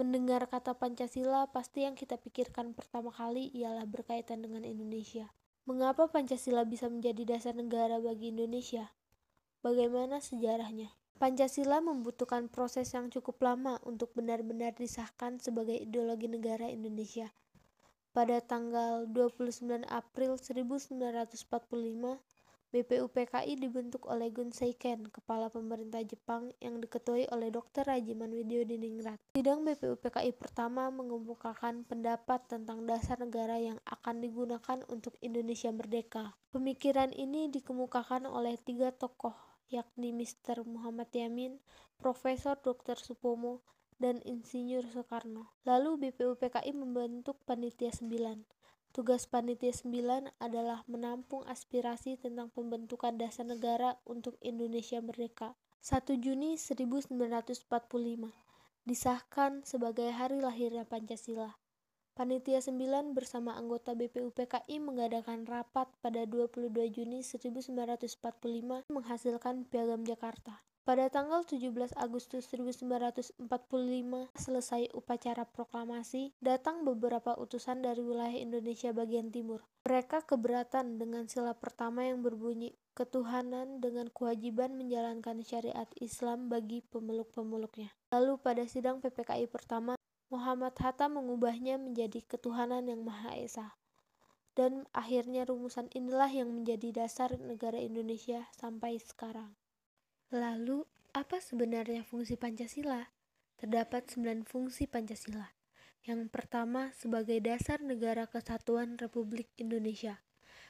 Mendengar kata Pancasila, pasti yang kita pikirkan pertama kali ialah berkaitan dengan Indonesia. Mengapa Pancasila bisa menjadi dasar negara bagi Indonesia? Bagaimana sejarahnya? Pancasila membutuhkan proses yang cukup lama untuk benar-benar disahkan sebagai ideologi negara Indonesia. Pada tanggal 29 April 1945, BPUPKI dibentuk oleh Gun Seiken, kepala pemerintah Jepang yang diketuai oleh Dr. Rajiman Widyodiningrat. Sidang BPUPKI pertama mengemukakan pendapat tentang dasar negara yang akan digunakan untuk Indonesia merdeka. Pemikiran ini dikemukakan oleh tiga tokoh, yakni Mr. Muhammad Yamin, Profesor Dr. Supomo, dan Insinyur Soekarno. Lalu BPUPKI membentuk Panitia 9 Tugas Panitia 9 adalah menampung aspirasi tentang pembentukan dasar negara untuk Indonesia merdeka. 1 Juni 1945 disahkan sebagai hari lahirnya Pancasila. Panitia 9 bersama anggota BPUPKI mengadakan rapat pada 22 Juni 1945 menghasilkan Piagam Jakarta. Pada tanggal 17 Agustus 1945 selesai upacara proklamasi, datang beberapa utusan dari wilayah Indonesia bagian timur. Mereka keberatan dengan sila pertama yang berbunyi ketuhanan dengan kewajiban menjalankan syariat Islam bagi pemeluk-pemeluknya. Lalu pada sidang PPKI pertama, Muhammad Hatta mengubahnya menjadi ketuhanan yang Maha Esa. Dan akhirnya rumusan inilah yang menjadi dasar negara Indonesia sampai sekarang. Lalu, apa sebenarnya fungsi Pancasila? Terdapat sembilan fungsi Pancasila. Yang pertama, sebagai dasar negara kesatuan Republik Indonesia.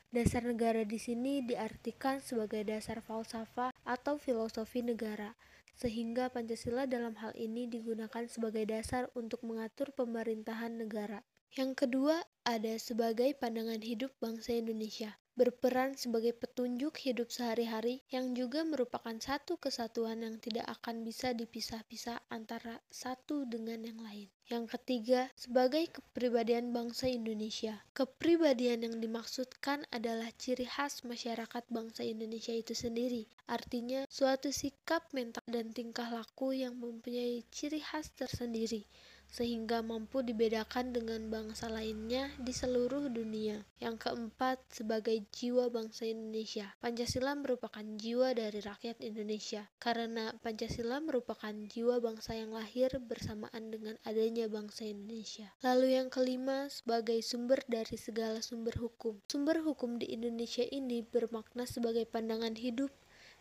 Dasar negara di sini diartikan sebagai dasar falsafah atau filosofi negara, sehingga Pancasila dalam hal ini digunakan sebagai dasar untuk mengatur pemerintahan negara. Yang kedua, ada sebagai pandangan hidup bangsa Indonesia berperan sebagai petunjuk hidup sehari-hari yang juga merupakan satu kesatuan yang tidak akan bisa dipisah-pisah antara satu dengan yang lain. Yang ketiga, sebagai kepribadian bangsa Indonesia. Kepribadian yang dimaksudkan adalah ciri khas masyarakat bangsa Indonesia itu sendiri. Artinya, suatu sikap mental dan tingkah laku yang mempunyai ciri khas tersendiri sehingga mampu dibedakan dengan bangsa lainnya di seluruh dunia. Yang keempat, sebagai jiwa bangsa Indonesia. Pancasila merupakan jiwa dari rakyat Indonesia, karena Pancasila merupakan jiwa bangsa yang lahir bersamaan dengan adanya bangsa Indonesia. Lalu yang kelima, sebagai sumber dari segala sumber hukum. Sumber hukum di Indonesia ini bermakna sebagai pandangan hidup,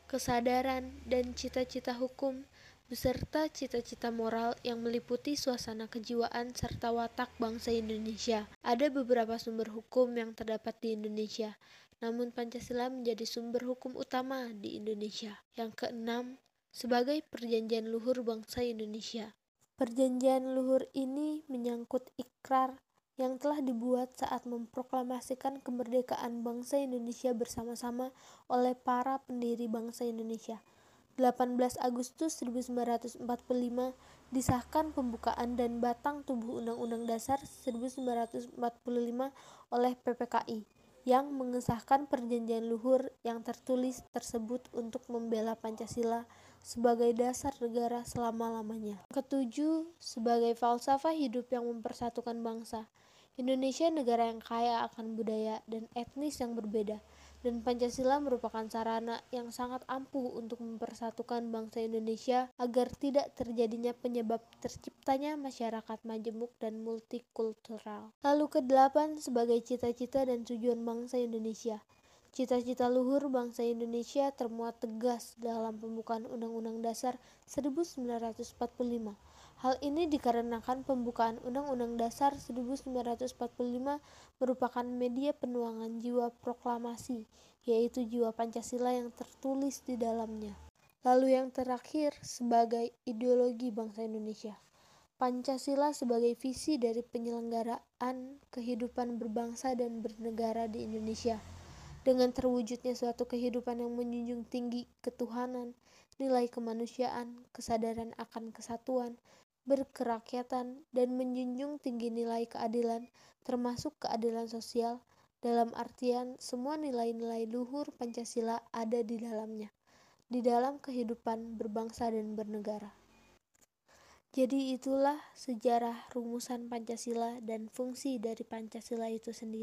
kesadaran, dan cita-cita hukum beserta cita-cita moral yang meliputi suasana kejiwaan serta watak bangsa Indonesia. Ada beberapa sumber hukum yang terdapat di Indonesia, namun Pancasila menjadi sumber hukum utama di Indonesia. Yang keenam, sebagai perjanjian luhur bangsa Indonesia. Perjanjian luhur ini menyangkut ikrar yang telah dibuat saat memproklamasikan kemerdekaan bangsa Indonesia bersama-sama oleh para pendiri bangsa Indonesia. 18 Agustus 1945 disahkan pembukaan dan batang tubuh Undang-Undang Dasar 1945 oleh PPKI yang mengesahkan perjanjian luhur yang tertulis tersebut untuk membela Pancasila sebagai dasar negara selama-lamanya. Ketujuh, sebagai falsafah hidup yang mempersatukan bangsa. Indonesia negara yang kaya akan budaya dan etnis yang berbeda dan Pancasila merupakan sarana yang sangat ampuh untuk mempersatukan bangsa Indonesia agar tidak terjadinya penyebab terciptanya masyarakat majemuk dan multikultural. Lalu kedelapan sebagai cita-cita dan tujuan bangsa Indonesia. Cita-cita luhur bangsa Indonesia termuat tegas dalam pembukaan Undang-Undang Dasar 1945 Hal ini dikarenakan pembukaan Undang-Undang Dasar 1945 merupakan media penuangan jiwa proklamasi, yaitu jiwa Pancasila yang tertulis di dalamnya. Lalu yang terakhir sebagai ideologi bangsa Indonesia. Pancasila sebagai visi dari penyelenggaraan kehidupan berbangsa dan bernegara di Indonesia. Dengan terwujudnya suatu kehidupan yang menjunjung tinggi ketuhanan, nilai kemanusiaan, kesadaran akan kesatuan, berkerakyatan, dan menjunjung tinggi nilai keadilan, termasuk keadilan sosial, dalam artian semua nilai-nilai luhur Pancasila ada di dalamnya, di dalam kehidupan berbangsa dan bernegara. Jadi itulah sejarah rumusan Pancasila dan fungsi dari Pancasila itu sendiri.